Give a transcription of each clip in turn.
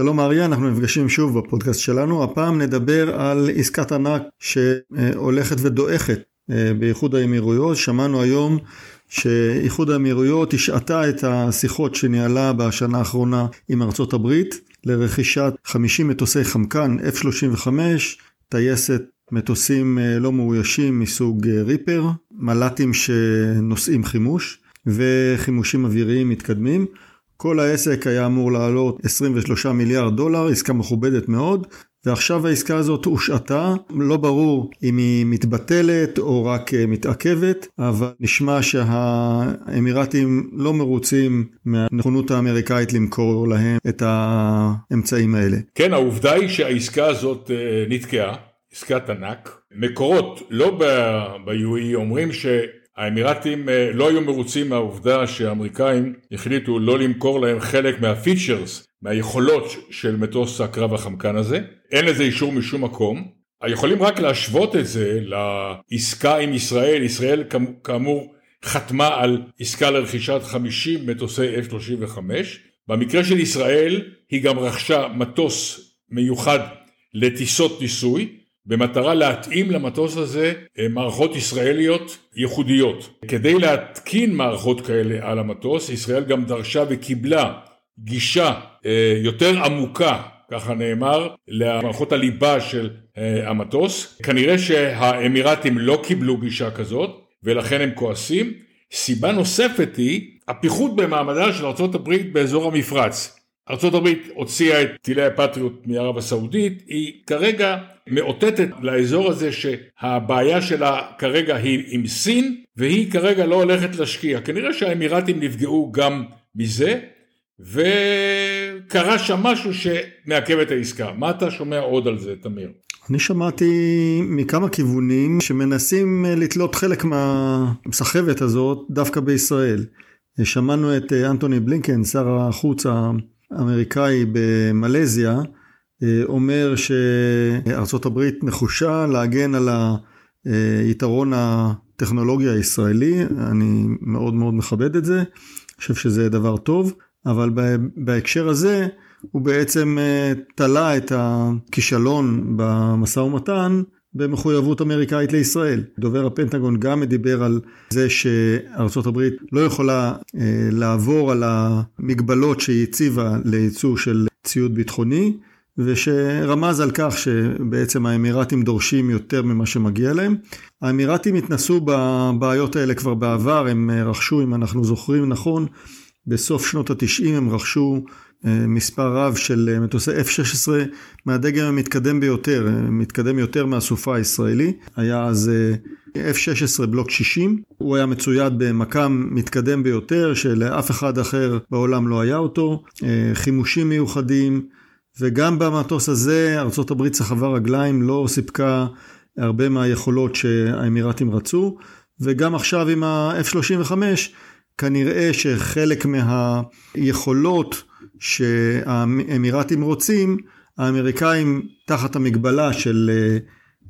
שלום אריה, אנחנו נפגשים שוב בפודקאסט שלנו. הפעם נדבר על עסקת ענק שהולכת ודועכת אה, באיחוד האמירויות. שמענו היום שאיחוד האמירויות השעתה את השיחות שניהלה בשנה האחרונה עם ארצות הברית לרכישת 50 מטוסי חמקן F-35, טייסת מטוסים אה, לא מאוישים מסוג אה, ריפר, מל"טים שנושאים חימוש וחימושים אוויריים מתקדמים. כל העסק היה אמור לעלות 23 מיליארד דולר, עסקה מכובדת מאוד, ועכשיו העסקה הזאת הושעתה, לא ברור אם היא מתבטלת או רק אה, מתעכבת, אבל נשמע שהאמירתים לא מרוצים מהנכונות האמריקאית למכור להם את האמצעים האלה. כן, העובדה היא שהעסקה הזאת אה, נתקעה, עסקת ענק. מקורות, לא ב-UE, אומרים ש... האמירתים אה, לא היו מרוצים מהעובדה שהאמריקאים החליטו לא למכור להם חלק מהפיצ'רס, מהיכולות של מטוס הקרב החמקן הזה. אין לזה אישור משום מקום. יכולים רק להשוות את זה לעסקה עם ישראל. ישראל כאמור חתמה על עסקה לרכישת 50 מטוסי F-35. במקרה של ישראל היא גם רכשה מטוס מיוחד לטיסות ניסוי. במטרה להתאים למטוס הזה אה, מערכות ישראליות ייחודיות. כדי להתקין מערכות כאלה על המטוס, ישראל גם דרשה וקיבלה גישה אה, יותר עמוקה, ככה נאמר, למערכות הליבה של אה, המטוס. כנראה שהאמירתים לא קיבלו גישה כזאת, ולכן הם כועסים. סיבה נוספת היא הפיחות במעמדה של ארה"ב באזור המפרץ. ארה"ב הוציאה את טילי הפטריוט מערב הסעודית, היא כרגע מאותתת לאזור הזה שהבעיה שלה כרגע היא עם סין, והיא כרגע לא הולכת להשקיע. כנראה שהאמירתים נפגעו גם מזה, וקרה שם משהו שמעכב את העסקה. מה אתה שומע עוד על זה, תמיר? אני שמעתי מכמה כיוונים שמנסים לתלות חלק מהסחבת הזאת דווקא בישראל. שמענו את אנטוני בלינקן, שר החוץ האמריקאי במלזיה, אה, אומר שארצות הברית נחושה להגן על היתרון הטכנולוגי הישראלי, אני מאוד מאוד מכבד את זה, חושב שזה דבר טוב, אבל בהקשר הזה הוא בעצם אה, תלה את הכישלון במשא ומתן במחויבות אמריקאית לישראל. דובר הפנטגון גם דיבר על זה שארצות הברית לא יכולה אה, לעבור על המגבלות שהיא הציבה לייצוא של ציוד ביטחוני, ושרמז על כך שבעצם האמירתים דורשים יותר ממה שמגיע להם. האמירתים התנסו בבעיות האלה כבר בעבר, הם רכשו, אם אנחנו זוכרים נכון, בסוף שנות התשעים הם רכשו אה, מספר רב של אה, מטוסי F-16 מהדגם המתקדם ביותר, אה, מתקדם יותר מהסופה הישראלי, היה אז F-16 בלוק 60, הוא היה מצויד במקם מתקדם ביותר שלאף אחד אחר בעולם לא היה אותו, חימושים מיוחדים, וגם במטוס הזה הברית סחבה רגליים, לא סיפקה הרבה מהיכולות שהאמירתים רצו, וגם עכשיו עם ה-F-35 כנראה שחלק מהיכולות שהאמירתים רוצים, האמריקאים תחת המגבלה של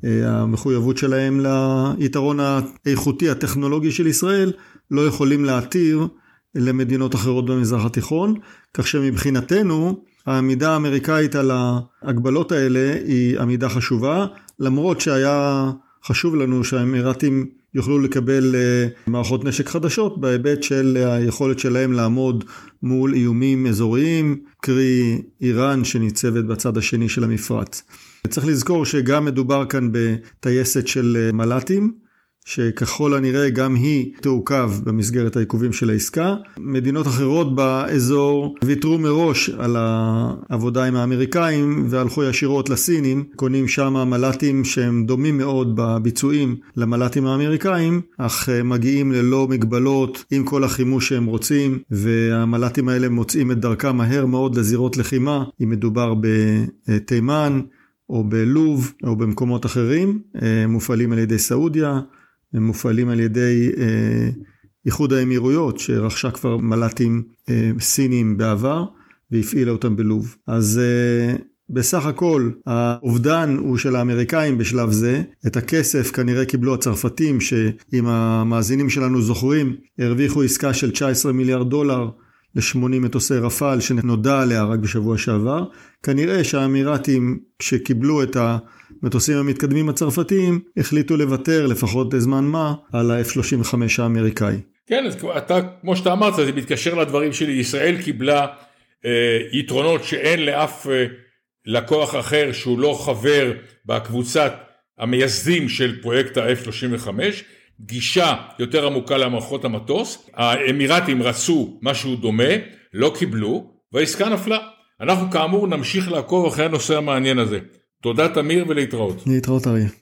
אה, המחויבות שלהם ליתרון האיכותי הטכנולוגי של ישראל, לא יכולים להתיר למדינות אחרות במזרח התיכון, כך שמבחינתנו העמידה האמריקאית על ההגבלות האלה היא עמידה חשובה, למרות שהיה חשוב לנו שהאמירתים יוכלו לקבל אה, מערכות נשק חדשות בהיבט של היכולת שלהם לעמוד מול איומים אזוריים, קרי איראן שניצבת בצד השני של המפרץ. צריך לזכור שגם מדובר כאן בטייסת של אה, מל"טים, שככל הנראה גם היא תעוכב במסגרת העיכובים של העסקה. מדינות אחרות באזור ויתרו מראש על העבודה עם האמריקאים והלכו ישירות לסינים, קונים שם מל"טים שהם דומים מאוד בביצועים למל"טים האמריקאים, אך מגיעים ללא מגבלות עם כל החימוש שהם רוצים, והמל"טים האלה מוצאים את דרכם מהר מאוד לזירות לחימה, אם מדובר בתימן. או בלוב או במקומות אחרים, מופעלים על ידי סעודיה, הם מופעלים על ידי אה, איחוד האמירויות, שרכשה כבר מל"טים אה, סינים בעבר, והפעילה אותם בלוב. אז אה, בסך הכל האובדן הוא של האמריקאים בשלב זה, את הכסף כנראה קיבלו הצרפתים שאם המאזינים שלנו זוכרים הרוויחו עסקה של 19 מיליארד דולר ל-80 מטוסי רפאל שנודע עליה רק בשבוע שעבר. כנראה שהאמירתים כשקיבלו את המטוסים המתקדמים הצרפתיים החליטו לוותר לפחות לזמן מה על ה-F-35 האמריקאי. כן, אז אתה, כמו שאתה אמרת, זה מתקשר לדברים שלי, ישראל קיבלה אה, יתרונות שאין לאף אה, לקוח אחר שהוא לא חבר בקבוצת המייסדים של פרויקט ה-F-35, גישה יותר עמוקה למערכות המטוס, האמירתים רצו משהו דומה, לא קיבלו, והעסקה נפלה. אנחנו כאמור נמשיך לעקוב אחרי הנושא המעניין הזה. תודה תמיר ולהתראות. להתראות אריה.